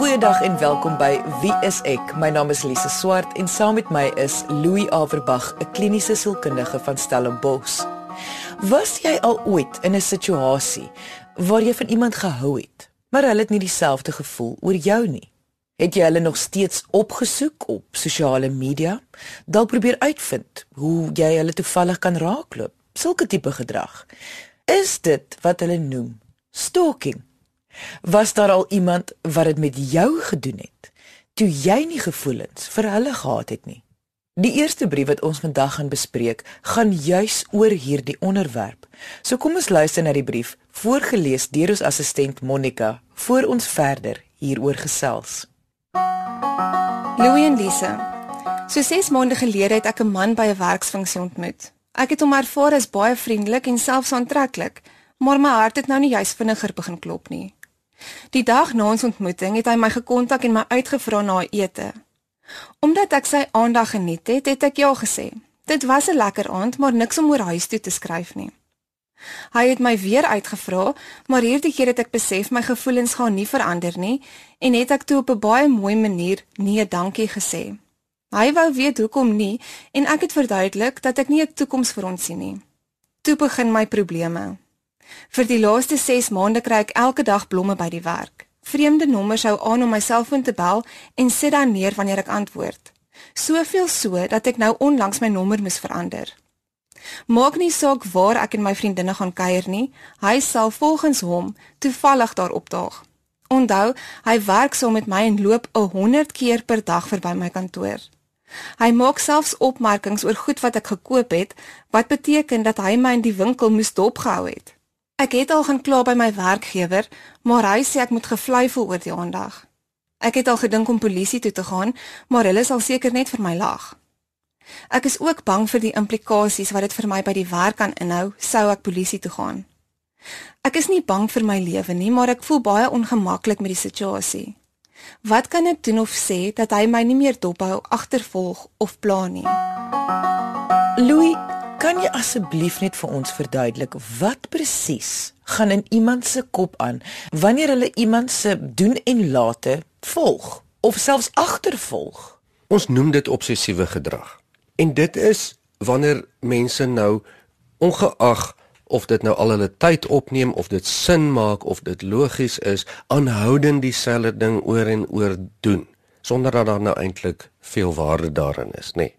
Goeiedag en welkom by Wie is ek? My naam is Lise Swart en saam met my is Louis Averbag, 'n kliniese sielkundige van Stellenbosch. Was jy al ooit in 'n situasie waar jy van iemand gehou het, maar hulle het nie dieselfde gevoel oor jou nie? Het jy hulle nog steeds opgesoek op sosiale media? Dalk probeer uitvind hoe jy hulle toevallig kan raakloop? Sulke tipe gedrag. Is dit wat hulle noem stalking? Was daar al iemand wat dit met jou gedoen het toe jy nie gevoelens vir hulle gehad het nie? Die eerste brief wat ons vandag gaan bespreek, gaan juis oor hierdie onderwerp. So kom ons luister na die brief, voorgeles deur ons assistent Monica, voor ons verder hieroor gesels. Louis en Lisa. So 6 maande gelede het ek 'n man by 'n werksfunksie ontmoet. Ek het hom ervaar as baie vriendelik en selfs aantreklik, maar my hart het nou nie juis vinniger begin klop nie. Die dag na ons ontmoeting het hy my gekontak en my uitgevra na 'n ete. Omdat ek sy aandag geniet het, het ek ja gesê. Dit was 'n lekker aand, maar niks om oor huis toe te skryf nie. Hy het my weer uitgevra, maar hierdie keer het ek besef my gevoelens gaan nie verander nie en het ek toe op 'n baie mooi manier nee, dankie gesê. Hy wou weet hoekom nie en ek het verduidelik dat ek nie 'n toekoms vir ons sien nie. Toe begin my probleme. Vir die laaste 6 maande kry ek elke dag blomme by die werk. Vreemde nommers hou aan om my selfoon te bel en sit dan neer wanneer ek antwoord. Soveel so dat ek nou onlangs my nommer moes verander. Maak nie saak waar ek en my vriendinne gaan kuier nie, hy sal volgens hom toevallig daar opdaag. Onthou, hy werk saam met my en loop 'n 100 keer per dag verby my kantoor. Hy maak selfs opmerkings oor goed wat ek gekoop het, wat beteken dat hy my in die winkel moes dopgehou het. Ek het al gaan kla by my werkgewer, maar hy sê ek moet gevleifel oor die aandag. Ek het al gedink om polisie toe te gaan, maar hulle sal seker net vir my lag. Ek is ook bang vir die implikasies wat dit vir my by die werk kan inhou sou ek polisie toe gaan. Ek is nie bang vir my lewe nie, maar ek voel baie ongemaklik met die situasie. Wat kan ek doen of sê dat hy my nie meer dophou, agtervolg of pla nie? Louis Kan jy asseblief net vir ons verduidelik wat presies gaan in iemand se kop aan wanneer hulle iemand se doen en late volg of selfs agtervolg? Ons noem dit obsessiewe gedrag. En dit is wanneer mense nou ongeag of dit nou al hulle tyd opneem of dit sin maak of dit logies is, aanhoudend dieselfde ding oor en oor doen sonder dat daar nou eintlik veel waarde daarin is, nê. Nee.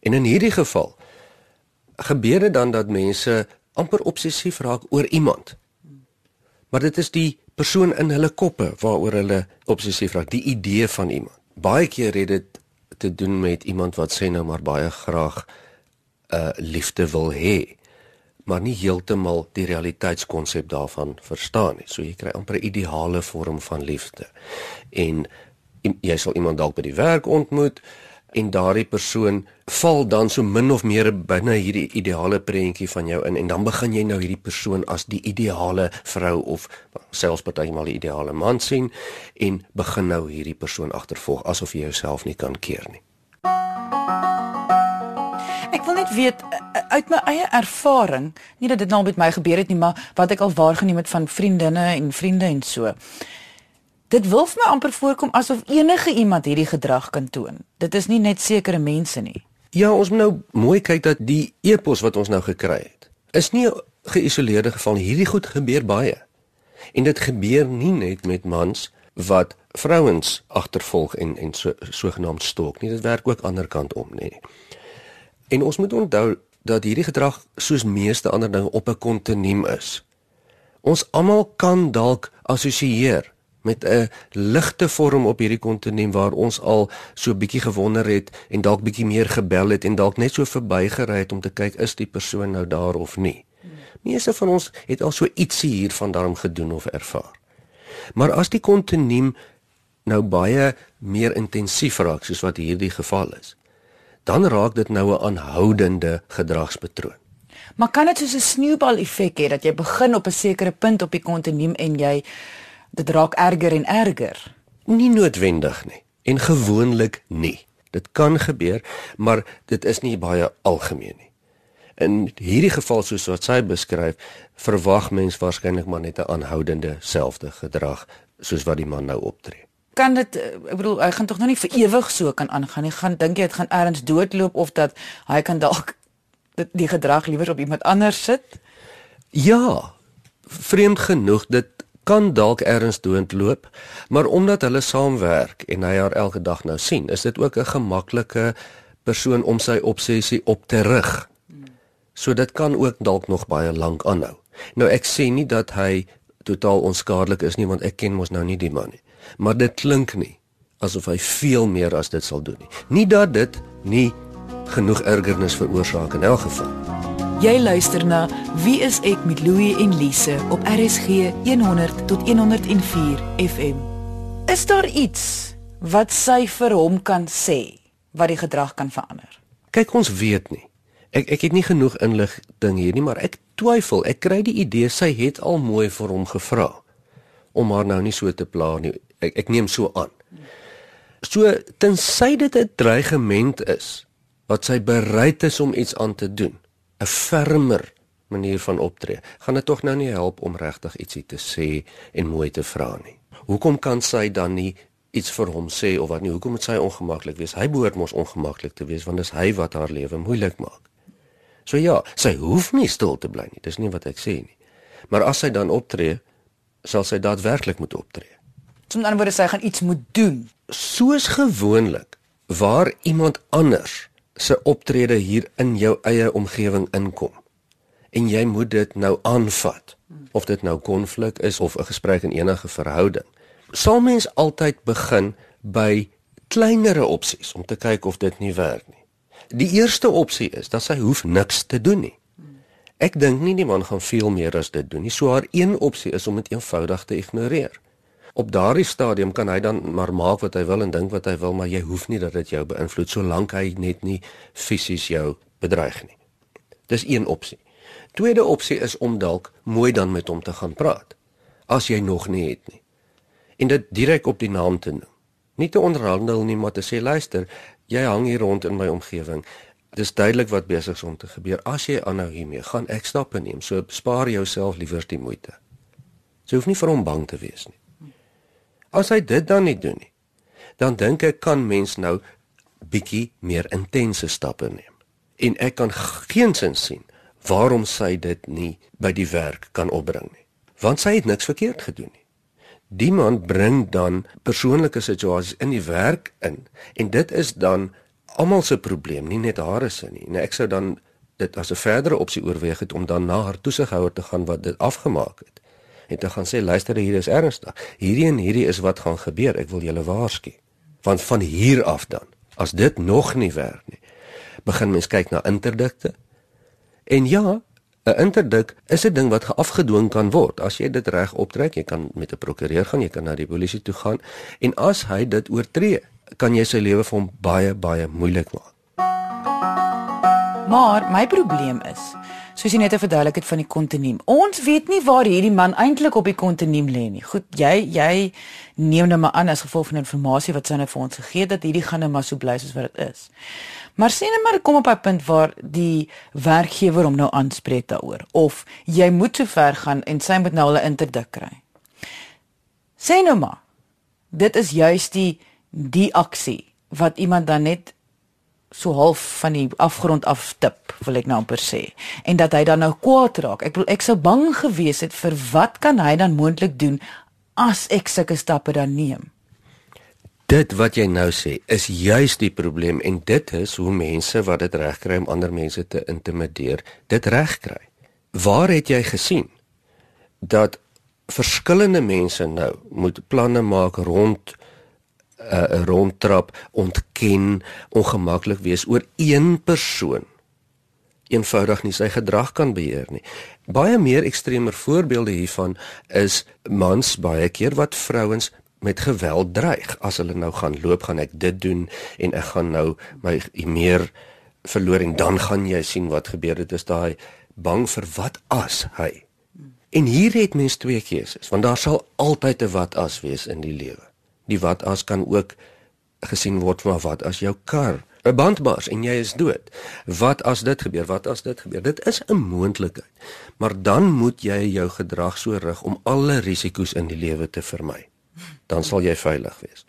En in hierdie geval gebeur dit dan dat mense amper obsessief raak oor iemand. Maar dit is die persoon in hulle koppe waaroor hulle obsessief raak, die idee van iemand. Baie keer het dit te doen met iemand wat sê nou maar baie graag 'n uh, liefde wil hê, maar nie heeltemal die realiteitskonsep daarvan verstaan nie. So jy kry amper 'n ideale vorm van liefde. En jy sal iemand dalk by die werk ontmoet, en daardie persoon val dan so min of meer binne hierdie ideale prentjie van jou in en dan begin jy nou hierdie persoon as die ideale vrou of selfs partymal die ideale man sien en begin nou hierdie persoon agtervolg asof jy jouself nie kan keer nie. Ek wil net weet uit my eie ervaring, nie dat dit nou met my gebeur het nie, maar wat ek al waargeneem het van vriendinne en vriende en so. Dit wil vir my amper voorkom asof enige iemand hierdie gedrag kan toon. Dit is nie net sekere mense nie. Ja, ons moet nou mooi kyk dat die epos wat ons nou gekry het, is nie 'n geïsoleerde geval nie. Hierdie goed gebeur baie. En dit gebeur nie net met mans wat vrouens agtervolg en en so sogenaamd stalk nie. Dit werk ook ander kant om, nê. En ons moet onthou dat hierdie gedrag soos meeste ander dinge op 'n kontinuum is. Ons almal kan dalk assosieer met 'n ligte vorm op hierdie kontinuum waar ons al so bietjie gewonder het en dalk bietjie meer gebel het en dalk net so verbygery het om te kyk is die persoon nou daar of nie. Meeste van ons het al so ietsie hiervan daarom gedoen of ervaar. Maar as die kontinuum nou baie meer intensief raak soos wat hierdie geval is, dan raak dit nou 'n aanhoudende gedragspatroon. Maar kan dit soos 'n sneeubal effek hê dat jy begin op 'n sekere punt op die kontinuum en jy dit raak erger en erger. Nie noodwendig nie en gewoonlik nie. Dit kan gebeur, maar dit is nie baie algemeen nie. In hierdie geval soos wat sy beskryf, verwag mens waarskynlik maar net 'n aanhoudende selfde gedrag soos wat die man nou optree. kan dit ek bedoel hy gaan tog nou nie vir ewig so kan aangaan nie. Gaan dink jy dit gaan ergens doodloop of dat hy kan dalk dit die gedrag liewer op iemand anders sit? Ja, vreemd genoeg dit kan dalk erns doodloop, maar omdat hulle saamwerk en hy haar elke dag nou sien, is dit ook 'n gemaklike persoon om sy obsessie op te rig. So dit kan ook dalk nog baie lank aanhou. Nou ek sê nie dat hy totaal onskadelik is nie want ek ken mos nou nie die man nie. Maar dit klink nie asof hy veel meer as dit sal doen nie. Nie dat dit nie genoeg ergernis veroorsaak in elk geval. Jy luister na Wie is ek met Louie en Lise op RSG 100 tot 104 FM. Is daar iets wat sy vir hom kan sê wat die gedrag kan verander? Kyk, ons weet nie. Ek ek het nie genoeg inligting hier nie, maar ek twyfel. Ek kry die idee sy het al mooi vir hom gevra om haar nou nie so te pla nie. Ek ek neem so aan. So tensy dit 'n dreigement is wat sy bereid is om iets aan te doen 'n fermer manier van optree, gaan dit tog nou nie help om regtig ietsie te sê en mooi te vra nie. Hoekom kan sy dan nie iets vir hom sê of wat nie? Hoekom moet sy ongemaklik wees? Hy behoort mos ongemaklik te wees want dis hy wat haar lewe moeilik maak. So ja, sy hoef nie stil te bly nie. Dis nie wat ek sê nie. Maar as sy dan optree, sal sy daadwerklik moet optree. So met ander woorde sy gaan iets moet doen. Soos gewoonlik waar iemand anders se optrede hier in jou eie omgewing inkom. En jy moet dit nou aanvat of dit nou konflik is of 'n gesprek in enige verhouding. Sal mens altyd begin by kleinere opsies om te kyk of dit nie werk nie? Die eerste opsie is dat sy hoef niks te doen nie. Ek dink nie die man gaan veel meer as dit doen nie. So haar een opsie is om dit eenvoudig te ignoreer op daardie stadium kan hy dan maar maak wat hy wil en dink wat hy wil, maar jy hoef nie dat dit jou beïnvloed solank hy net nie fisies jou bedreig nie. Dis een opsie. Tweede opsie is om dalk mooi dan met hom te gaan praat as jy nog nie het nie. En dit direk op die naam te noem. Nie te onderhandel nie, maar te sê luister, jy hang hier rond in my omgewing. Dis duidelik wat besig is om te gebeur. As jy aanhou hiermee, gaan ek stappe neem. So spaar jouself liewer die moeite. Jy hoef nie vir hom bang te wees nie. As hy dit dan nie doen nie, dan dink ek kan mens nou bietjie meer intense stappe neem. En ek kan geensins sien waarom sy dit nie by die werk kan opbring nie. Want sy het niks verkeerd gedoen nie. Die man bring dan persoonlike situasies in die werk in en dit is dan almal se probleem, nie net haar se nie. En ek sou dan dit as 'n verdere opsie oorweeg het om dan na haar toesighouer te gaan wat dit afgemaak het en te gaan sê luister hier is ernstig. Hierdie en hierdie is wat gaan gebeur. Ek wil julle waarsku. Want van hier af dan, as dit nog nie werk nie, begin mens kyk na interdikte. En ja, 'n interdik is 'n ding wat geafgedwing kan word. As jy dit reg optrek, jy kan met 'n prokureur gaan, jy kan na die polisie toe gaan en as hy dit oortree, kan jy sy lewe vir hom baie baie moeilik maak. Maar my probleem is, soos jy net verduidelik het van die kontinuum. Ons weet nie waar hierdie man eintlik op die kontinuum lê nie. Goed, jy jy neem nou maar aan as gevolg van inligting wat sy nou vir ons gegee het dat hierdie gaan nou maar so bly soos wat dit is. Maar sien net maar kom op 'n punt waar die werkgewer hom nou aanspreek daaroor of jy moet so ver gaan en sy moet nou hulle interdik kry. Sê nou maar. Dit is juist die die aksie wat iemand dan net so half van die afgrond af tip, wil ek nou amper sê. En dat hy dan nou kwaad raak. Ek wil ek sou bang gewees het vir wat kan hy dan moontlik doen as ek sulke stappe dan neem? Dit wat jy nou sê, is juis die probleem en dit is hoe mense wat dit regkry om ander mense te intimideer, dit regkry. Waar het jy gesien dat verskillende mense nou moet planne maak rond uh, rondtrap, ontken, ongemaklik wees oor een persoon. Eenvoudig nie sy gedrag kan beheer nie. Baie meer ekstremer voorbeelde hiervan is mans baie keer wat vrouens met geweld dreig. As hulle nou gaan loop gaan ek dit doen en ek gaan nou my meer verloring dan gaan jy sien wat gebeur. Dit is daai bang vir wat as hy. En hier het mens twee keuses want daar sal altyd 'n wat as wees in die lewe die wat as kan ook gesien word maar wat as jou kar 'n band bars en jy is dood. Wat as dit gebeur? Wat as dit gebeur? Dit is 'n moontlikheid. Maar dan moet jy jou gedrag so rig om alle risiko's in die lewe te vermy. dan sal jy veilig wees.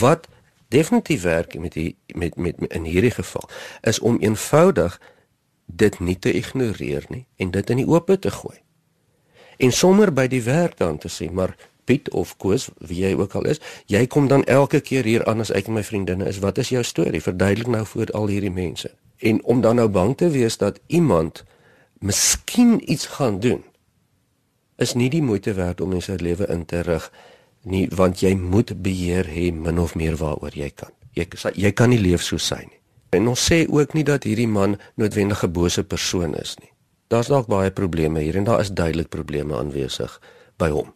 Wat definitief werk met die met met in hierdie geval is om eenvoudig dit nie te ignoreer nie en dit in die oop te gooi. En sommer by die werk dan te sê, maar Piet of Koos, wie jy ook al is, jy kom dan elke keer hier aan as ek en my vriendinne is. Wat is jou storie? Verduidelik nou vir al hierdie mense. En om dan nou bang te wees dat iemand miskien iets gaan doen, is nie die moeite werd om in sy lewe in te rig nie, want jy moet beheer hê min of meer waaroor jy kan. Jy jy kan nie leef soos hy nie. En ons sê ook nie dat hierdie man noodwendig 'n bose persoon is nie. Daar's dalk baie probleme hier en daar is duidelik probleme aanwesig by hom.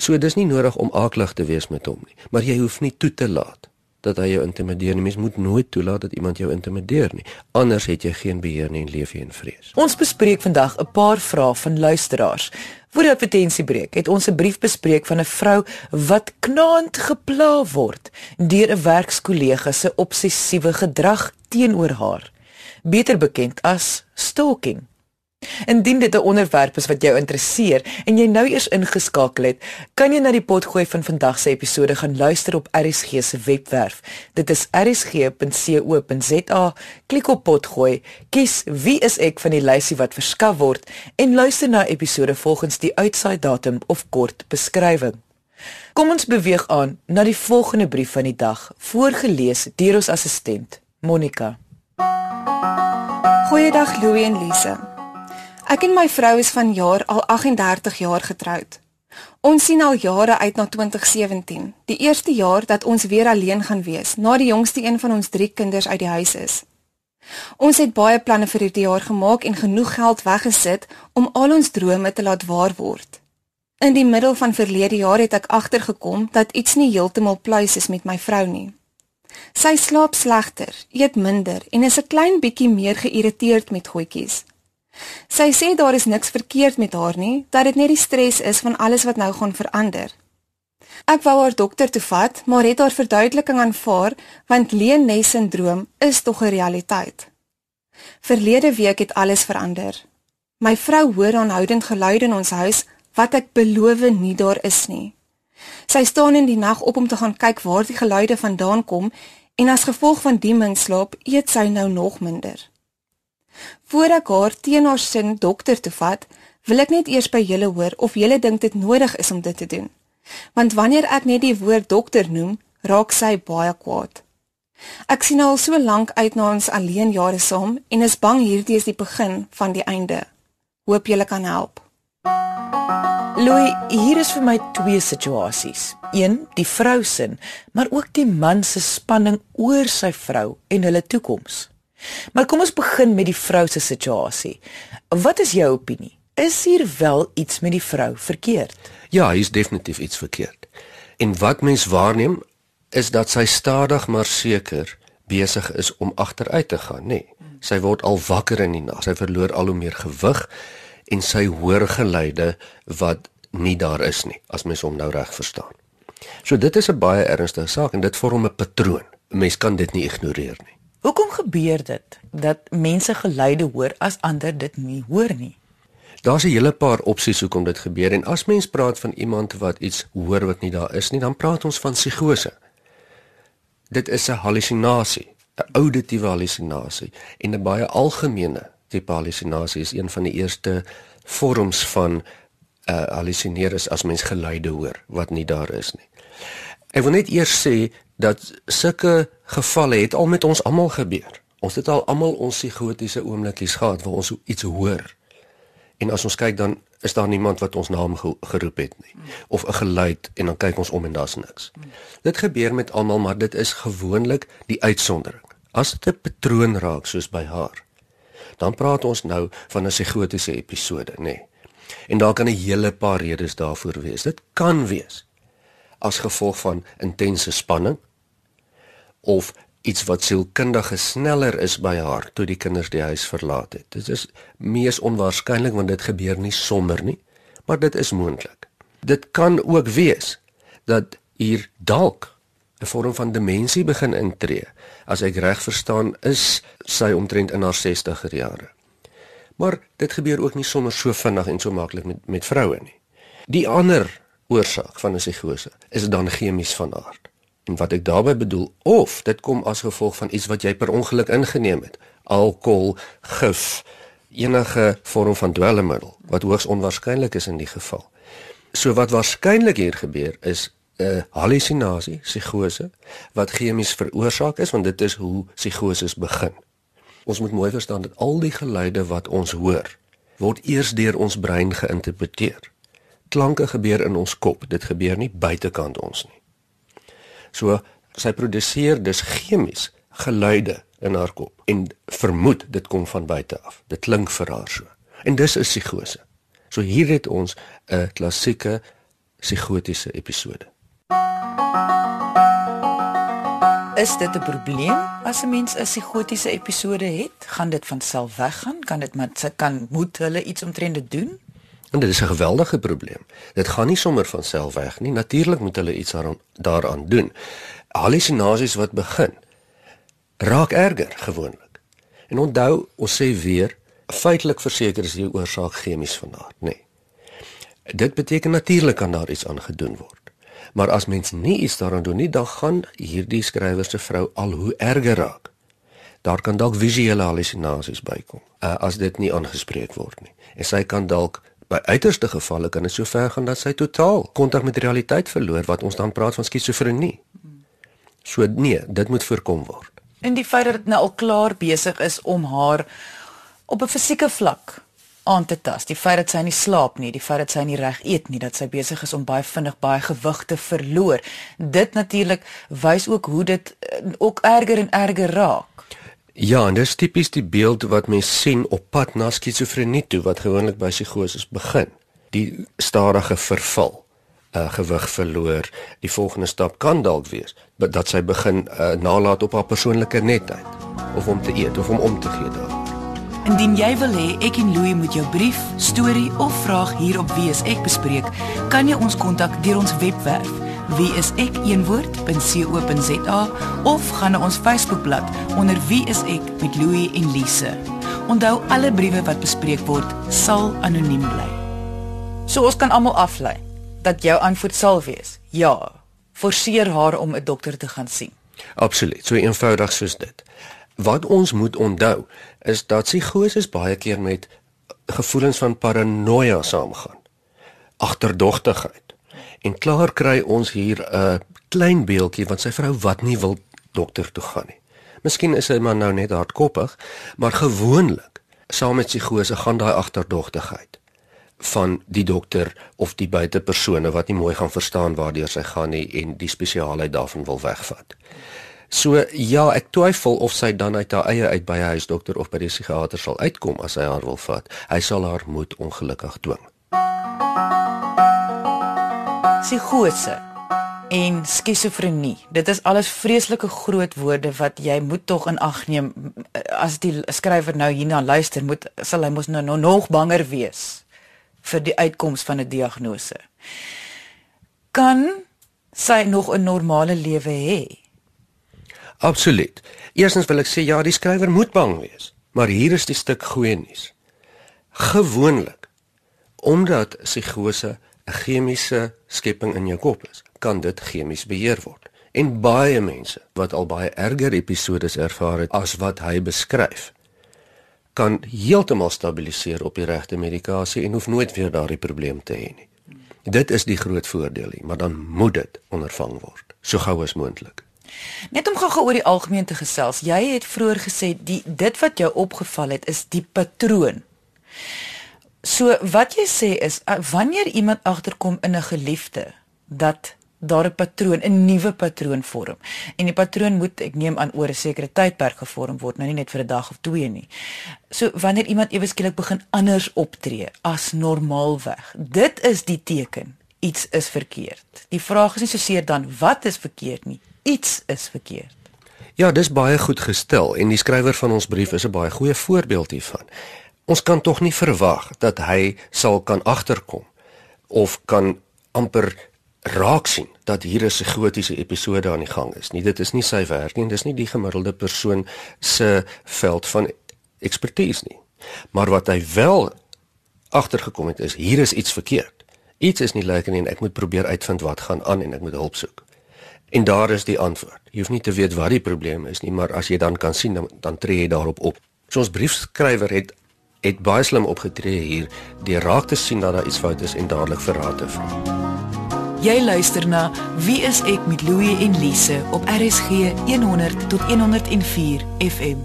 So dis nie nodig om aaklig te wees met hom nie, maar jy hoef nie toe te laat dat hy jou intimideer nie. Mens moet nooit toelaat dat iemand jou intimideer nie. Anders het jy geen beheer nie en leef jy in vrees. Ons bespreek vandag 'n paar vrae van luisteraars. Voor die advertensiebreek het ons 'n brief bespreek van 'n vrou wat knaand gepla word deur 'n werkskollega se obsessiewe gedrag teenoor haar, beter bekend as stalking. Indien dit 'n onderwerp is wat jou interesseer en jy nou eers ingeskakel het, kan jy na die potgooi van vandag se episode gaan luister op RSG se webwerf. Dit is rsg.co.za. Klik op potgooi, kies wie is ek van die lysie wat verskaf word en luister na episode volgens die uitsaai datum of kort beskrywing. Kom ons beweeg aan na die volgende brief van die dag, voorgeles deur ons assistent, Monica. Goeiedag Louie en Lise. Ek en my vrou is van jaar al 38 jaar getroud. Ons sien al jare uit na 2017, die eerste jaar dat ons weer alleen gaan wees, na die jongste een van ons 3 kinders uit die huis is. Ons het baie planne vir hierdie jaar gemaak en genoeg geld weggesit om al ons drome te laat waar word. In die middel van verlede jaar het ek agtergekom dat iets nie heeltemal pluis is met my vrou nie. Sy slaap slegter, eet minder en is 'n klein bietjie meer geïrriteerd met goedjies. Sy sê daar is niks verkeerd met haar nie, dat dit net die stres is van alles wat nou gaan verander. Ek wou haar dokter toe vat, maar het haar verduideliking aanvaar want Leen-Ness-sindroom is tog 'n realiteit. Verlede week het alles verander. My vrou hoor aanhoudend geluide in ons huis wat ek beloof nie daar is nie. Sy staan in die nag op om te gaan kyk waar die geluide vandaan kom en as gevolg van die min slaap eet sy nou nog minder. Voor ek haar teen haar sin dokter toe vat, wil ek net eers by julle hoor of julle dink dit nodig is om dit te doen. Want wanneer ek net die woord dokter noem, raak sy baie kwaad. Ek sien al so lank uit na ons alleen jare saam en is bang hierdie is die begin van die einde. Hoop julle kan help. Louis, hier is vir my twee situasies. Een, die vrou se, maar ook die man se spanning oor sy vrou en hulle toekoms. Maar kom ons begin met die vrou se situasie. Wat is jou opinie? Is hier wel iets met die vrou verkeerd? Ja, hier is definitief iets verkeerd. En wat mens waarneem is dat sy stadig maar seker besig is om agteruit te gaan, nê. Nee. Sy word al wakker in die nag. Sy verloor al hoe meer gewig en sy hoor geluide wat nie daar is nie, as mens hom nou reg verstaan. So dit is 'n baie ernstige saak en dit vorm 'n patroon. 'n Mens kan dit nie ignoreer nie. Hoekom gebeur dit dat mense geluide hoor as ander dit nie hoor nie? Daar's 'n hele paar opsies hoekom dit gebeur en as mens praat van iemand wat iets hoor wat nie daar is nie, dan praat ons van psigose. Dit is 'n hallusinasie, 'n auditiewe hallusinasie en 'n baie algemene tipe hallusinasie is een van die eerste vorms van 'n uh, hallusineer is as mens geluide hoor wat nie daar is nie. Ek wil net eers sê dat sulke gevalle het al met ons almal gebeur. Ons het al almal ons psigotiese oomblikies gehad waar ons iets hoor. En as ons kyk dan is daar niemand wat ons naam geroep het nie of 'n geluid en dan kyk ons om en daar's niks. Dit gebeur met almal, maar dit is gewoonlik die uitsondering. As dit 'n patroon raak soos by haar, dan praat ons nou van 'n psigotiese episode, nê. Nee. En daar kan 'n hele paar redes daarvoor wees. Dit kan wees as gevolg van intense spanning of iets wat sielkundige sneller is by haar toe die kinders die huis verlaat het. Dit is mees onwaarskynlik want dit gebeur nie sommer nie, maar dit is moontlik. Dit kan ook wees dat hier dalk 'n vorm van demensie begin intree. As ek reg verstaan, is sy omtrent in haar 60er jare. Maar dit gebeur ook nie sommer so vinnig en so maklik met met vroue nie. Die ander oorsaak van 'n psigose is dan chemies van aard. En wat ek daarmee bedoel, of dit kom as gevolg van iets wat jy per ongeluk ingeneem het, alkohol, gif, enige vorm van dwelmmiddel, wat hoogs onwaarskynlik is in die geval. So wat waarskynlik hier gebeur is 'n hallusinasie, psigose, wat chemies veroorsaak is, want dit is hoe psigoses begin. Ons moet mooi verstaan dat al die geluide wat ons hoor, word eers deur ons brein geïnterpreteer. Klanke gebeur in ons kop, dit gebeur nie buitekant ons nie. So sy produseer dus chemies geluide in haar kop en vermoed dit kom van buite af. Dit klink vir haar so. En dis 'n psigose. So hier het ons 'n klassieke psigotiese episode. Is dit 'n probleem as 'n mens 'n psigotiese episode het? Gaan dit van self weggaan? Kan dit met kan moet hulle iets omtrent dit doen? En dit is 'n geweldige probleem. Dit gaan nie sommer van self weg nie. Natuurlik moet hulle iets daaraan daaraan doen. Hallusinasies wat begin raak erger gewoonlik. En onthou, ons sê weer, feitelik verseker is die oorsaak chemies van aard, nê. Nee. Dit beteken natuurlik kan daar iets aan gedoen word. Maar as mens nie iets daaraan doen nie, dan gaan hierdie skrywer se vrou al hoe erger raak. Daar kan dalk visuele hallusinasies bykom uh, as dit nie aangespreek word nie. En sy kan dalk by uiterste gevalle kan dit so ver gaan dat sy totaal kontak met realiteit verloor wat ons dan praat van skizofrenie. So nee, dit moet voorkom word. En die feit dat dit nou al klaar besig is om haar op 'n fisieke vlak aan te tas. Die feit dat sy nie slaap nie, die feit dat sy nie reg eet nie, dat sy besig is om baie vinnig baie gewig te verloor. Dit natuurlik wys ook hoe dit uh, ook erger en erger raak. Ja, en dis tipies die beeld wat mens sien op pad na skizofrenie toe wat gewoonlik by psigoses begin. Die stadige verval, uh gewig verloor. Die volgende stap kan dalk wees dat sy begin uh, nalat op haar persoonlike netheid of om te eet of om om te gee daar. Indien jy wil hê ek en Louie moet jou brief, storie of vraag hier op Wie is ek bespreek, kan jy ons kontak deur ons webwerf wieisek.co.za of gaan na ons Facebookblad onder Wie is ek met Louie en Lise. Onthou alle briewe wat bespreek word sal anoniem bly. So ons kan almal aflei dat jou antwoord sal wees: ja, forceer haar om 'n dokter te gaan sien. Absoluut, so eenvoudig soos dit. Wat ons moet onthou is dat psigoses baie keer met gevoelens van paranoia saamgaan. Agterdogtigheid. En klaar kry ons hier 'n klein beeltjie van sy vrou wat nie wil dokter toe gaan nie. Miskien is hy maar nou net hardkoppig, maar gewoonlik saam met psigose gaan daai agterdogtigheid van die dokter of die buitepersone wat nie mooi gaan verstaan waardeur sy gaan nie en die spesiaalheid daarvan wil wegvat. So ja, ek twyfel of sy dan uit haar eie uit by 'n huisdokter of by die psigiater sal uitkom as hy haar wil vat. Hy sal haar moet ongelukkig dwing. Psigose en skizofrenie. Dit is alles vreeslike groot woorde wat jy moet tog in ag neem as die skrywer nou hierna luister, moet sal hy mos nou nog banger wees vir die uitkoms van 'n diagnose. Kan sy nog 'n normale lewe hê? Absoluut. Eerstens wil ek sê ja, die skrywer moet bang wees, maar hier is die stuk goeie nuus. Gewoonlik omdat psigose 'n chemiese skepping in jou kop is, kan dit chemies beheer word. En baie mense wat al baie erger episodes ervaar het as wat hy beskryf, kan heeltemal stabiliseer op die regte medikasie en hoef nooit weer daardie probleem te hê nie. Dit is die groot voordeel hier, maar dan moet dit ondervang word so gou as moontlik. Net om gou oor die algemeen te gesels. Jy het vroeër gesê die dit wat jou opgeval het is die patroon. So wat jy sê is wanneer iemand agterkom in 'n geliefde dat daar 'n patroon, 'n nuwe patroon vorm. En die patroon moet ek neem aan oor 'n sekere tydperk gevorm word, nou nie net vir 'n dag of twee nie. So wanneer iemand ewe skielik begin anders optree as normaalweg, dit is die teken iets is verkeerd. Die vraag is nie soseer dan wat is verkeerd nie, iets is verkeerd. Ja, dis baie goed gestel en die skrywer van ons brief is 'n baie goeie voorbeeld hiervan. Ons kan tog nie verwag dat hy sal kan agterkom of kan amper raak sien dat hier 'n psigotiese episode aan die gang is nie. Dit is nie sy werk nie, dis nie die gemiddelde persoon se veld van ekspertise nie. Maar wat hy wel agtergekom het is hier is iets verkeerd Iets is nie lekker nie en ek moet probeer uitvind wat gaan aan en ek moet hulp soek. En daar is die antwoord. Jy hoef nie te weet wat die probleem is nie, maar as jy dan kan sien dan, dan tree jy daarop op. So ons briefskrywer het het baie slim opgetree hier deur raak te sien dat daar iets fout is en dadelik vir raad te vra. Jy luister na Wie is ek met Louie en Lise op RSG 100 tot 104 FM.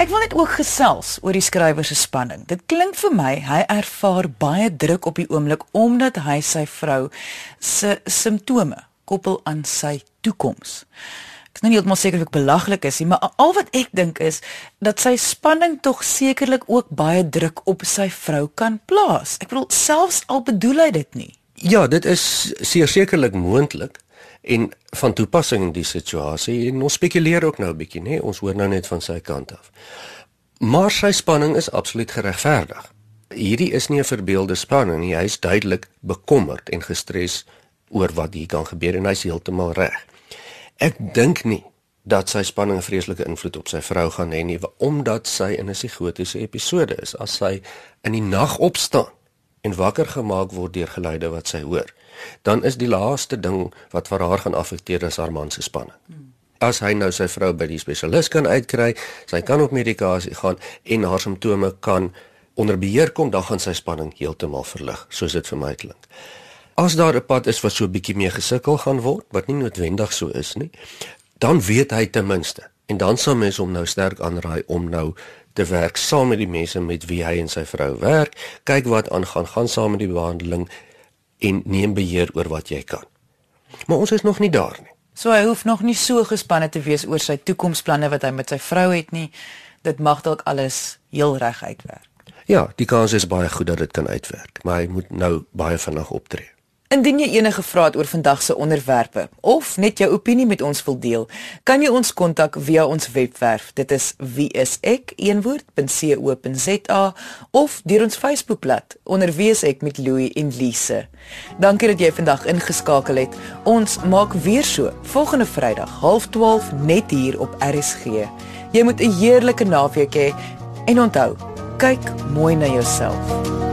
Ek wil net ook gesels oor die skrywer se spanning. Dit klink vir my hy ervaar baie druk op die oomblik omdat hy sy vrou se simptome koppel aan sy toekoms. Is nou nie heeltemal seker of ek belaglik is nie, maar al wat ek dink is dat sy spanning tog sekerlik ook baie druk op sy vrou kan plaas. Ek bedoel selfs al bedoel hy dit nie. Ja, dit is seker sekerlik moontlik en van toepassing in die situasie. En ons spekuleer ook nou 'n bietjie, nê? Ons hoor nou net van sy kant af. Maar sy spanning is absoluut geregverdig. Hierdie is nie 'n verbeelde spanning nie. Hy is duidelik bekommerd en gestres oor wat hier kan gebeur en hy's heeltemal reg. Ek dink nie dat sy spanning 'n vreeslike invloed op sy vrou gaan hê nie omdat sy in 'n psigotiese episode is as sy in die nag opstaan en wakker gemaak word deur geluide wat sy hoor dan is die laaste ding wat vir haar gaan affekteer is haar man se spanning. As hy nou sy vrou by die spesialis kan uitkry, sy kan op medikasie gaan en haar simptome kan onder beheer kom, dan gaan sy spanning heeltemal verlig, soos dit vir my klink. As daar 'n pad is wat so 'n bietjie meer gesukkel gaan word, wat nie noodwendig so is nie, dan weet hy ten minste. En dan sal mens hom nou sterk aanraai om nou te werk saam met die mense met wie hy en sy vrou werk, kyk wat aangaan, gaan saam met die behandeling en neem beheer oor wat jy kan. Maar ons is nog nie daar nie. So hy hoef nog nie so gespanne te wees oor sy toekomsplanne wat hy met sy vrou het nie. Dit mag dalk alles heel reg uitwerk. Ja, die kans is baie goed dat dit kan uitwerk, maar hy moet nou baie vinnig optree. Indien jy enige vrae het oor vandag se onderwerpe of net jou opinie met ons wil deel, kan jy ons kontak via ons webwerf. Dit is wieisek.co.za of deur ons Facebookblad onder wieisek met Louie en Lise. Dankie dat jy vandag ingeskakel het. Ons maak weer so volgende Vrydag 12:30 net hier op RSG. Jy moet 'n heerlike naweek hê en onthou, kyk mooi na jouself.